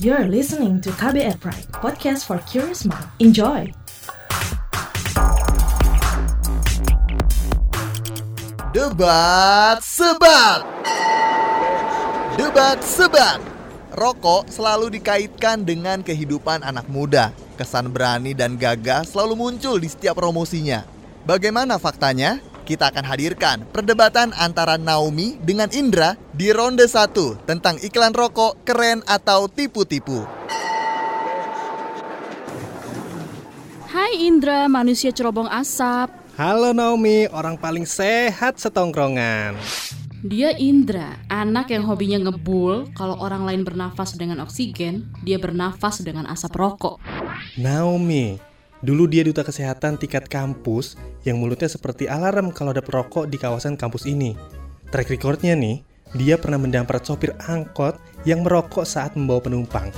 You're listening to KBR Pride, podcast for curious mind. Enjoy! Debat sebat. Debat sebat. Rokok selalu dikaitkan dengan kehidupan anak muda. Kesan berani dan gagah selalu muncul di setiap promosinya. Bagaimana faktanya? Kita akan hadirkan perdebatan antara Naomi dengan Indra di ronde 1 tentang iklan rokok keren atau tipu-tipu. Hai Indra, manusia cerobong asap. Halo Naomi, orang paling sehat setongkrongan. Dia Indra, anak yang hobinya ngebul. Kalau orang lain bernafas dengan oksigen, dia bernafas dengan asap rokok. Naomi, dulu dia duta kesehatan tingkat kampus yang mulutnya seperti alarm kalau ada perokok di kawasan kampus ini. Track recordnya nih, dia pernah mendampar sopir angkot yang merokok saat membawa penumpang.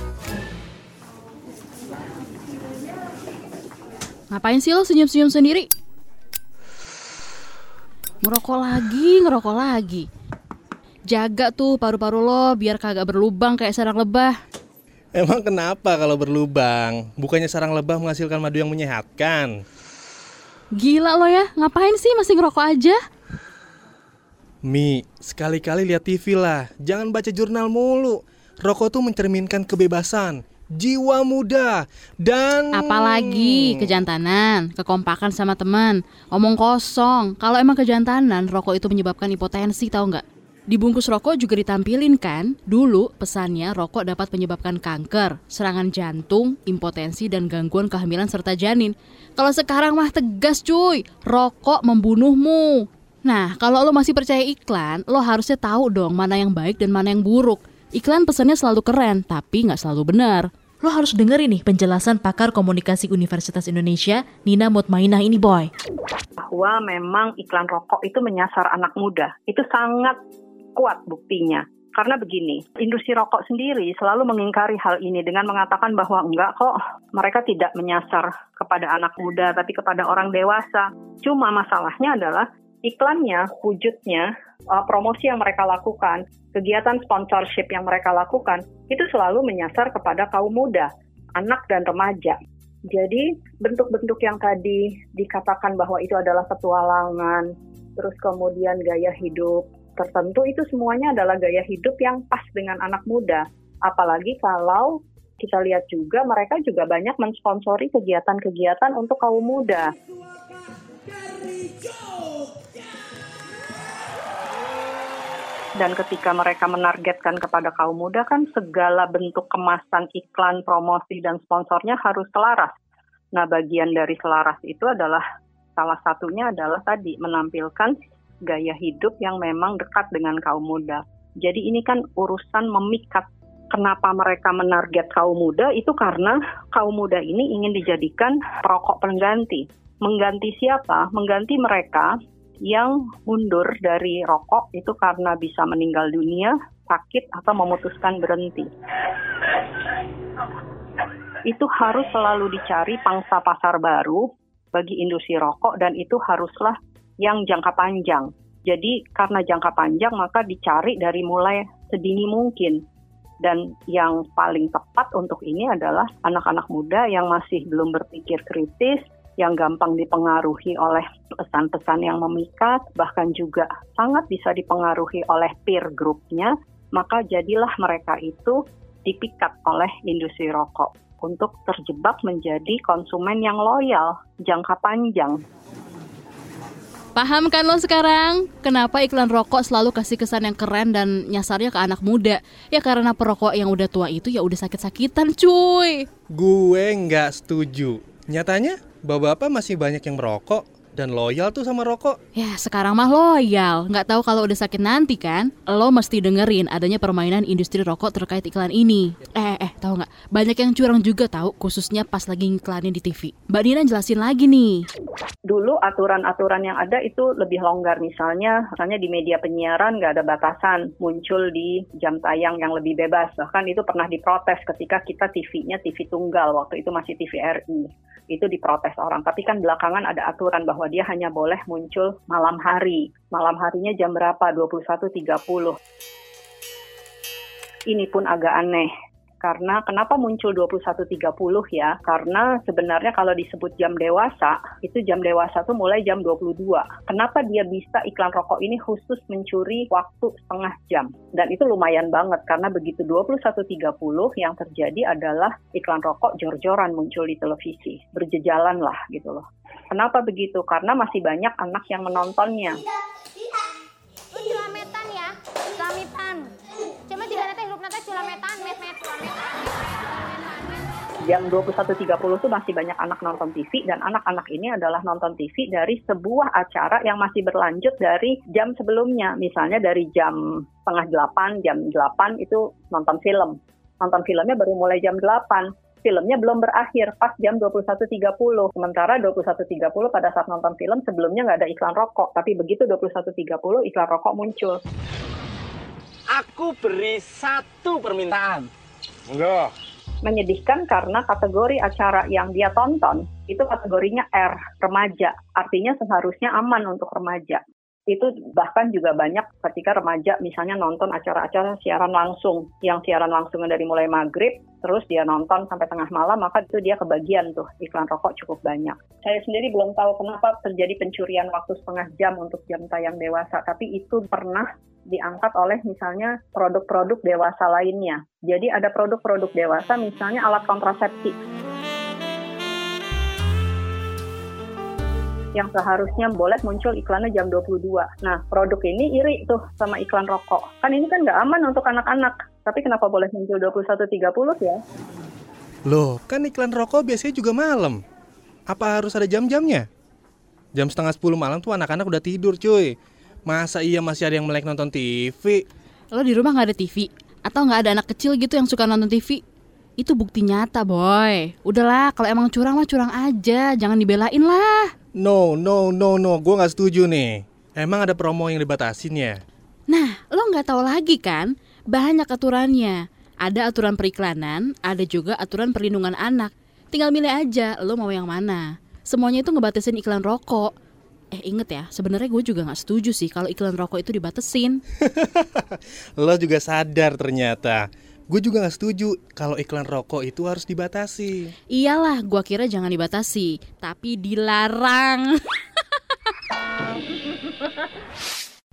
Ngapain sih lo senyum-senyum sendiri? Ngerokok lagi, ngerokok lagi. Jaga tuh paru-paru lo biar kagak berlubang kayak sarang lebah. Emang kenapa kalau berlubang? Bukannya sarang lebah menghasilkan madu yang menyehatkan? Gila lo ya, ngapain sih masih ngerokok aja? Mi, sekali-kali lihat TV lah. Jangan baca jurnal mulu. Rokok tuh mencerminkan kebebasan, jiwa muda, dan... Apalagi kejantanan, kekompakan sama teman, omong kosong. Kalau emang kejantanan, rokok itu menyebabkan hipotensi, tau nggak? Di bungkus rokok juga ditampilin kan, dulu pesannya rokok dapat menyebabkan kanker, serangan jantung, impotensi, dan gangguan kehamilan serta janin. Kalau sekarang mah tegas cuy, rokok membunuhmu. Nah, kalau lo masih percaya iklan, lo harusnya tahu dong mana yang baik dan mana yang buruk. Iklan pesannya selalu keren, tapi nggak selalu benar. Lo harus dengerin nih penjelasan pakar komunikasi Universitas Indonesia, Nina Mutmainah ini boy. bahwa memang iklan rokok itu menyasar anak muda. Itu sangat kuat buktinya. Karena begini, industri rokok sendiri selalu mengingkari hal ini dengan mengatakan bahwa enggak kok, mereka tidak menyasar kepada anak muda, tapi kepada orang dewasa. Cuma masalahnya adalah iklannya, wujudnya, uh, promosi yang mereka lakukan, kegiatan sponsorship yang mereka lakukan, itu selalu menyasar kepada kaum muda, anak dan remaja. Jadi bentuk-bentuk yang tadi dikatakan bahwa itu adalah petualangan, terus kemudian gaya hidup tertentu itu semuanya adalah gaya hidup yang pas dengan anak muda. Apalagi kalau kita lihat juga mereka juga banyak mensponsori kegiatan-kegiatan untuk kaum muda. Dan ketika mereka menargetkan kepada kaum muda kan segala bentuk kemasan iklan, promosi, dan sponsornya harus selaras. Nah bagian dari selaras itu adalah salah satunya adalah tadi menampilkan gaya hidup yang memang dekat dengan kaum muda. Jadi ini kan urusan memikat kenapa mereka menarget kaum muda itu karena kaum muda ini ingin dijadikan perokok pengganti. Mengganti siapa? Mengganti mereka yang mundur dari rokok itu karena bisa meninggal dunia, sakit, atau memutuskan berhenti. Itu harus selalu dicari pangsa pasar baru bagi industri rokok dan itu haruslah yang jangka panjang. Jadi karena jangka panjang maka dicari dari mulai sedini mungkin. Dan yang paling tepat untuk ini adalah anak-anak muda yang masih belum berpikir kritis, yang gampang dipengaruhi oleh pesan-pesan yang memikat, bahkan juga sangat bisa dipengaruhi oleh peer groupnya, maka jadilah mereka itu dipikat oleh industri rokok untuk terjebak menjadi konsumen yang loyal jangka panjang. Paham kan lo sekarang? Kenapa iklan rokok selalu kasih kesan yang keren dan nyasarnya ke anak muda? Ya karena perokok yang udah tua itu ya udah sakit-sakitan cuy. Gue nggak setuju. Nyatanya, bapak-bapak masih banyak yang merokok dan loyal tuh sama rokok. Ya sekarang mah loyal, nggak tahu kalau udah sakit nanti kan? Lo mesti dengerin adanya permainan industri rokok terkait iklan ini. Eh eh tahu nggak? Banyak yang curang juga tahu, khususnya pas lagi iklanin di TV. Mbak Dina jelasin lagi nih. Dulu aturan-aturan yang ada itu lebih longgar misalnya, misalnya di media penyiaran nggak ada batasan muncul di jam tayang yang lebih bebas. Bahkan itu pernah diprotes ketika kita TV-nya TV tunggal waktu itu masih TVRI. Itu diprotes orang. Tapi kan belakangan ada aturan bahwa dia hanya boleh muncul malam hari. Malam harinya jam berapa? 21.30. Ini pun agak aneh. Karena kenapa muncul 21.30 ya? Karena sebenarnya kalau disebut jam dewasa, itu jam dewasa tuh mulai jam 22. Kenapa dia bisa iklan rokok ini khusus mencuri waktu setengah jam? Dan itu lumayan banget karena begitu 21.30 yang terjadi adalah iklan rokok jor-joran muncul di televisi. Berjejalan lah gitu loh. Kenapa begitu? Karena masih banyak anak yang menontonnya. Jam 21.30 itu masih banyak anak nonton TV dan anak-anak ini adalah nonton TV dari sebuah acara yang masih berlanjut dari jam sebelumnya. Misalnya dari jam setengah delapan, jam 8 itu nonton film. Nonton filmnya baru mulai jam 8 filmnya belum berakhir pas jam 21.30. Sementara 21.30 pada saat nonton film sebelumnya nggak ada iklan rokok. Tapi begitu 21.30 iklan rokok muncul. Aku beri satu permintaan. Enggak. Menyedihkan karena kategori acara yang dia tonton itu kategorinya R, remaja. Artinya seharusnya aman untuk remaja itu bahkan juga banyak ketika remaja misalnya nonton acara-acara siaran langsung yang siaran langsungnya dari mulai maghrib terus dia nonton sampai tengah malam maka itu dia kebagian tuh iklan rokok cukup banyak saya sendiri belum tahu kenapa terjadi pencurian waktu setengah jam untuk jam tayang dewasa tapi itu pernah diangkat oleh misalnya produk-produk dewasa lainnya jadi ada produk-produk dewasa misalnya alat kontrasepsi yang seharusnya boleh muncul iklannya jam 22. Nah, produk ini iri tuh sama iklan rokok. Kan ini kan nggak aman untuk anak-anak. Tapi kenapa boleh muncul 21.30 ya? Loh, kan iklan rokok biasanya juga malam. Apa harus ada jam-jamnya? Jam setengah 10 malam tuh anak-anak udah tidur cuy. Masa iya masih ada yang melek nonton TV? Lo di rumah nggak ada TV? Atau nggak ada anak kecil gitu yang suka nonton TV? Itu bukti nyata, boy. Udahlah, kalau emang curang mah curang aja, jangan dibelain lah. No, no, no, no, gue nggak setuju nih. Emang ada promo yang dibatasin ya? Nah, lo nggak tahu lagi kan? Banyak aturannya. Ada aturan periklanan, ada juga aturan perlindungan anak. Tinggal milih aja, lo mau yang mana. Semuanya itu ngebatasin iklan rokok. Eh inget ya, sebenarnya gue juga nggak setuju sih kalau iklan rokok itu dibatesin. lo juga sadar ternyata. Gue juga gak setuju kalau iklan rokok itu harus dibatasi. Iyalah, gue kira jangan dibatasi, tapi dilarang.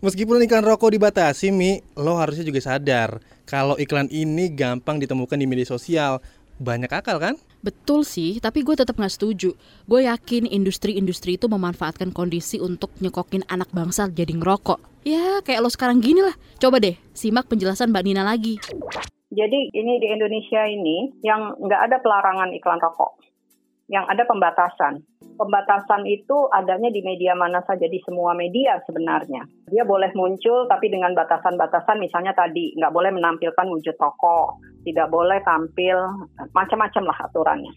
Meskipun iklan rokok dibatasi, Mi, lo harusnya juga sadar kalau iklan ini gampang ditemukan di media sosial. Banyak akal kan? Betul sih, tapi gue tetap gak setuju. Gue yakin industri-industri itu memanfaatkan kondisi untuk nyekokin anak bangsa jadi ngerokok. Ya, kayak lo sekarang gini lah. Coba deh, simak penjelasan Mbak Nina lagi. Jadi ini di Indonesia ini yang nggak ada pelarangan iklan rokok, yang ada pembatasan. Pembatasan itu adanya di media mana saja di semua media sebenarnya. Dia boleh muncul tapi dengan batasan-batasan misalnya tadi nggak boleh menampilkan wujud rokok, tidak boleh tampil macam-macam lah aturannya.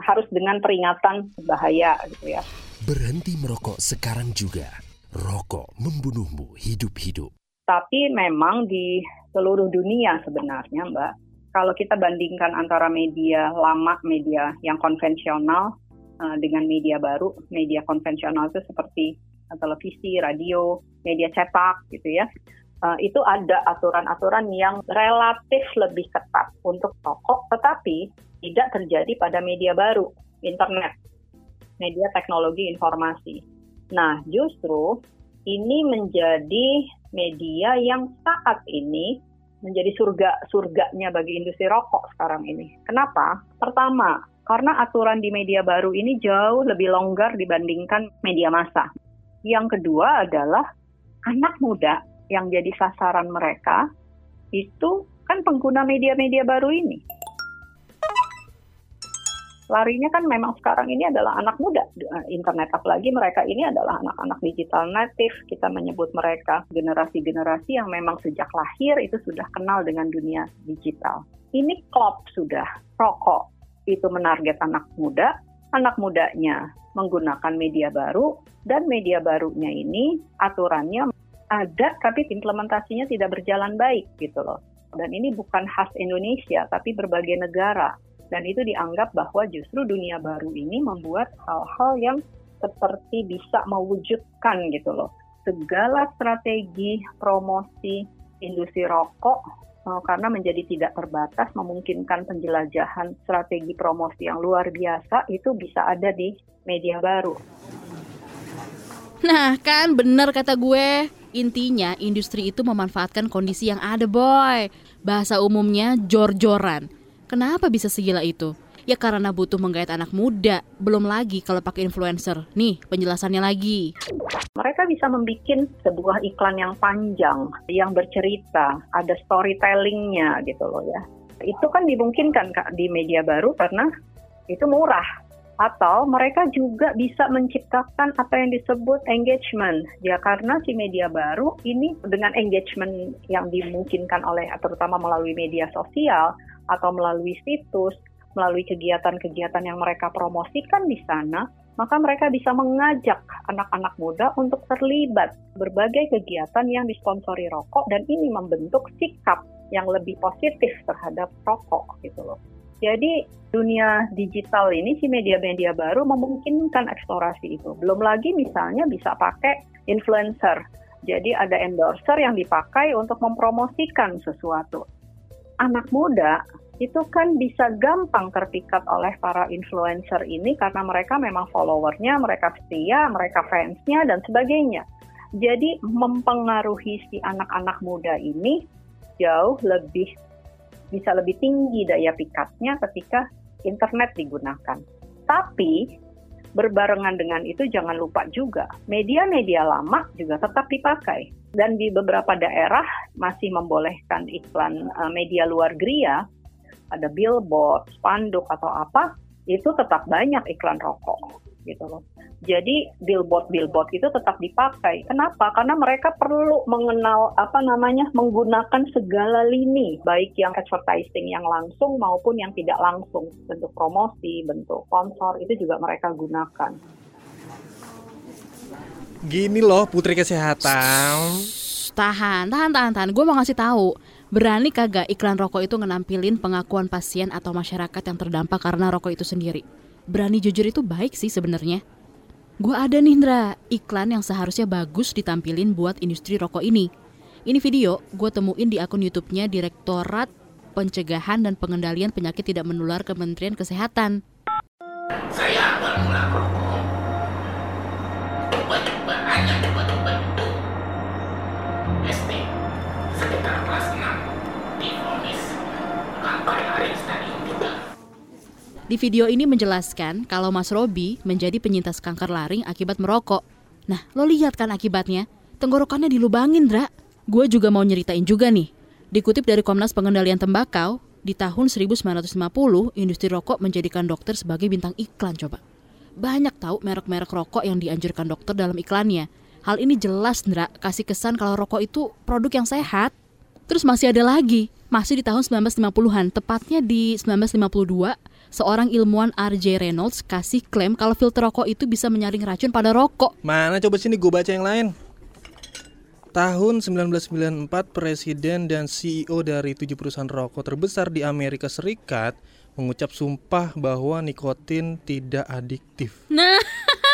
Harus dengan peringatan bahaya gitu ya. Berhenti merokok sekarang juga. Rokok membunuhmu hidup-hidup. Tapi memang di seluruh dunia sebenarnya, Mbak. Kalau kita bandingkan antara media lama, media yang konvensional uh, dengan media baru, media konvensional itu seperti uh, televisi, radio, media cetak gitu ya. Uh, itu ada aturan-aturan yang relatif lebih ketat untuk toko, tetapi tidak terjadi pada media baru, internet, media teknologi informasi. Nah, justru ini menjadi media yang saat ini menjadi surga surganya bagi industri rokok sekarang ini. Kenapa? Pertama, karena aturan di media baru ini jauh lebih longgar dibandingkan media massa. Yang kedua adalah anak muda yang jadi sasaran mereka itu kan pengguna media-media baru ini larinya kan memang sekarang ini adalah anak muda. Eh, internet apalagi mereka ini adalah anak-anak digital native. Kita menyebut mereka generasi-generasi yang memang sejak lahir itu sudah kenal dengan dunia digital. Ini klop sudah. Rokok itu menarget anak muda. Anak mudanya menggunakan media baru. Dan media barunya ini aturannya ada tapi implementasinya tidak berjalan baik gitu loh. Dan ini bukan khas Indonesia tapi berbagai negara dan itu dianggap bahwa justru dunia baru ini membuat hal-hal yang seperti bisa mewujudkan gitu loh. Segala strategi promosi industri rokok uh, karena menjadi tidak terbatas memungkinkan penjelajahan strategi promosi yang luar biasa itu bisa ada di media baru. Nah kan bener kata gue. Intinya industri itu memanfaatkan kondisi yang ada boy. Bahasa umumnya jor-joran Kenapa bisa segila itu? Ya karena butuh menggait anak muda Belum lagi kalau pakai influencer. Nih penjelasannya lagi. Mereka bisa membuat sebuah iklan yang panjang Yang bercerita Ada storytellingnya gitu loh ya. Itu kan dimungkinkan Kak di media baru karena itu murah. Atau mereka juga bisa menciptakan apa yang disebut engagement. Ya karena si media baru ini dengan engagement yang dimungkinkan oleh terutama melalui media sosial atau melalui situs melalui kegiatan-kegiatan yang mereka promosikan di sana maka mereka bisa mengajak anak-anak muda untuk terlibat berbagai kegiatan yang disponsori rokok dan ini membentuk sikap yang lebih positif terhadap rokok gitu loh. Jadi dunia digital ini si media-media baru memungkinkan eksplorasi itu. Belum lagi misalnya bisa pakai influencer. Jadi ada endorser yang dipakai untuk mempromosikan sesuatu. Anak muda itu kan bisa gampang terpikat oleh para influencer ini karena mereka memang followernya, mereka setia, mereka fansnya dan sebagainya. Jadi mempengaruhi si anak-anak muda ini jauh lebih bisa lebih tinggi daya pikatnya ketika internet digunakan. Tapi berbarengan dengan itu jangan lupa juga media-media lama juga tetap dipakai dan di beberapa daerah masih membolehkan iklan uh, media luar geria ada billboard, spanduk atau apa itu tetap banyak iklan rokok gitu loh. Jadi billboard-billboard itu tetap dipakai. Kenapa? Karena mereka perlu mengenal apa namanya menggunakan segala lini, baik yang advertising yang langsung maupun yang tidak langsung, bentuk promosi, bentuk sponsor itu juga mereka gunakan. Gini loh Putri Kesehatan. tahan, tahan, tahan, tahan. Gue mau ngasih tahu. Berani kagak iklan rokok itu ngenampilin pengakuan pasien atau masyarakat yang terdampak karena rokok itu sendiri? Berani jujur itu baik sih sebenarnya. Gue ada nih Indra, iklan yang seharusnya bagus ditampilin buat industri rokok ini. Ini video gue temuin di akun YouTube-nya Direktorat Pencegahan dan Pengendalian Penyakit Tidak Menular Kementerian Kesehatan. Saya awal mula Di video ini menjelaskan kalau Mas Robi menjadi penyintas kanker laring akibat merokok. Nah, lo lihat kan akibatnya? Tenggorokannya dilubangin, Dra. Gue juga mau nyeritain juga nih. Dikutip dari Komnas Pengendalian Tembakau, di tahun 1950, industri rokok menjadikan dokter sebagai bintang iklan coba. Banyak tahu merek-merek rokok yang dianjurkan dokter dalam iklannya. Hal ini jelas, Ndra, kasih kesan kalau rokok itu produk yang sehat. Terus masih ada lagi, masih di tahun 1950-an, tepatnya di 1952, seorang ilmuwan R.J. Reynolds kasih klaim kalau filter rokok itu bisa menyaring racun pada rokok. Mana coba sini gue baca yang lain. Tahun 1994, presiden dan CEO dari tujuh perusahaan rokok terbesar di Amerika Serikat mengucap sumpah bahwa nikotin tidak adiktif. Nah,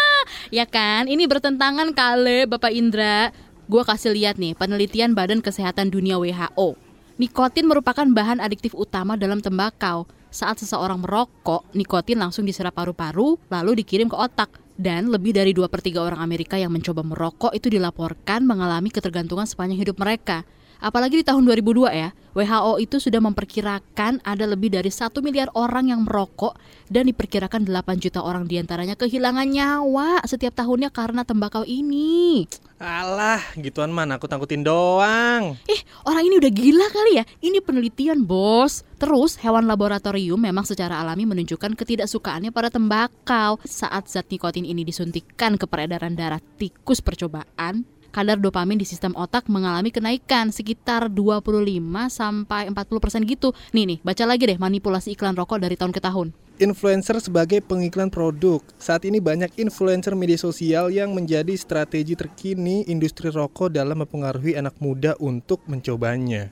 ya kan? Ini bertentangan kali Bapak Indra. Gua kasih lihat nih penelitian Badan Kesehatan Dunia WHO. Nikotin merupakan bahan adiktif utama dalam tembakau. Saat seseorang merokok, nikotin langsung diserap paru-paru, lalu dikirim ke otak. Dan lebih dari 2 per 3 orang Amerika yang mencoba merokok itu dilaporkan mengalami ketergantungan sepanjang hidup mereka. Apalagi di tahun 2002 ya, WHO itu sudah memperkirakan ada lebih dari 1 miliar orang yang merokok dan diperkirakan 8 juta orang di antaranya kehilangan nyawa setiap tahunnya karena tembakau ini. Alah, gituan mana aku tangkutin doang. Eh, orang ini udah gila kali ya? Ini penelitian, bos. Terus, hewan laboratorium memang secara alami menunjukkan ketidaksukaannya pada tembakau. Saat zat nikotin ini disuntikkan ke peredaran darah tikus percobaan, kadar dopamin di sistem otak mengalami kenaikan sekitar 25 sampai 40% gitu. Nih nih, baca lagi deh manipulasi iklan rokok dari tahun ke tahun. Influencer sebagai pengiklan produk. Saat ini banyak influencer media sosial yang menjadi strategi terkini industri rokok dalam mempengaruhi anak muda untuk mencobanya.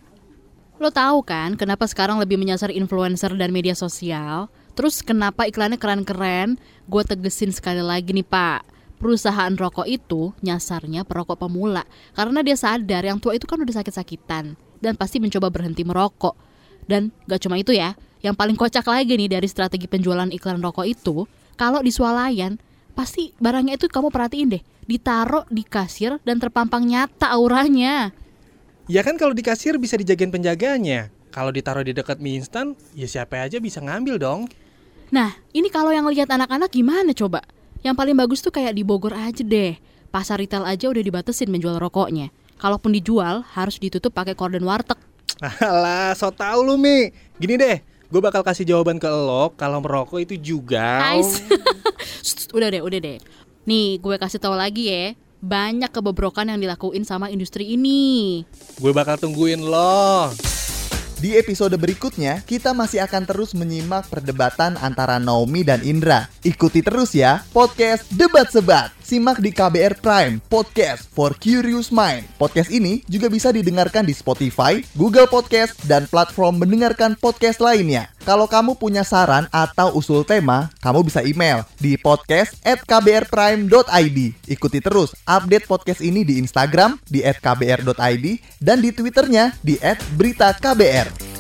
Lo tahu kan kenapa sekarang lebih menyasar influencer dan media sosial? Terus kenapa iklannya keren-keren? Gue tegesin sekali lagi nih pak perusahaan rokok itu nyasarnya perokok pemula karena dia sadar yang tua itu kan udah sakit-sakitan. dan pasti mencoba berhenti merokok. Dan gak cuma itu ya, yang paling kocak lagi nih dari strategi penjualan iklan rokok itu, kalau di swalayan, pasti barangnya itu kamu perhatiin deh, ditaruh di kasir dan terpampang nyata auranya. Ya kan kalau di kasir bisa dijagain penjaganya. Kalau ditaruh di dekat mie instan, ya siapa aja bisa ngambil dong. Nah, ini kalau yang lihat anak-anak gimana coba? Yang paling bagus tuh kayak di Bogor aja deh. Pasar retail aja udah dibatesin menjual rokoknya. Kalaupun dijual, harus ditutup pakai korden warteg. Alah, so tau lu Mi. Gini deh, gue bakal kasih jawaban ke lo kalau merokok itu juga. Guys, udah deh, udah deh. Nih, gue kasih tahu lagi ya. Banyak kebobrokan yang dilakuin sama industri ini. Gue bakal tungguin lo. Di episode berikutnya, kita masih akan terus menyimak perdebatan antara Naomi dan Indra. Ikuti terus ya, podcast Debat Sebat. Simak di KBR Prime, podcast for curious mind. Podcast ini juga bisa didengarkan di Spotify, Google Podcast, dan platform mendengarkan podcast lainnya. Kalau kamu punya saran atau usul tema, kamu bisa email di podcast. Ikuti terus update podcast ini di Instagram di kbr.id dan di Twitternya di at KBR.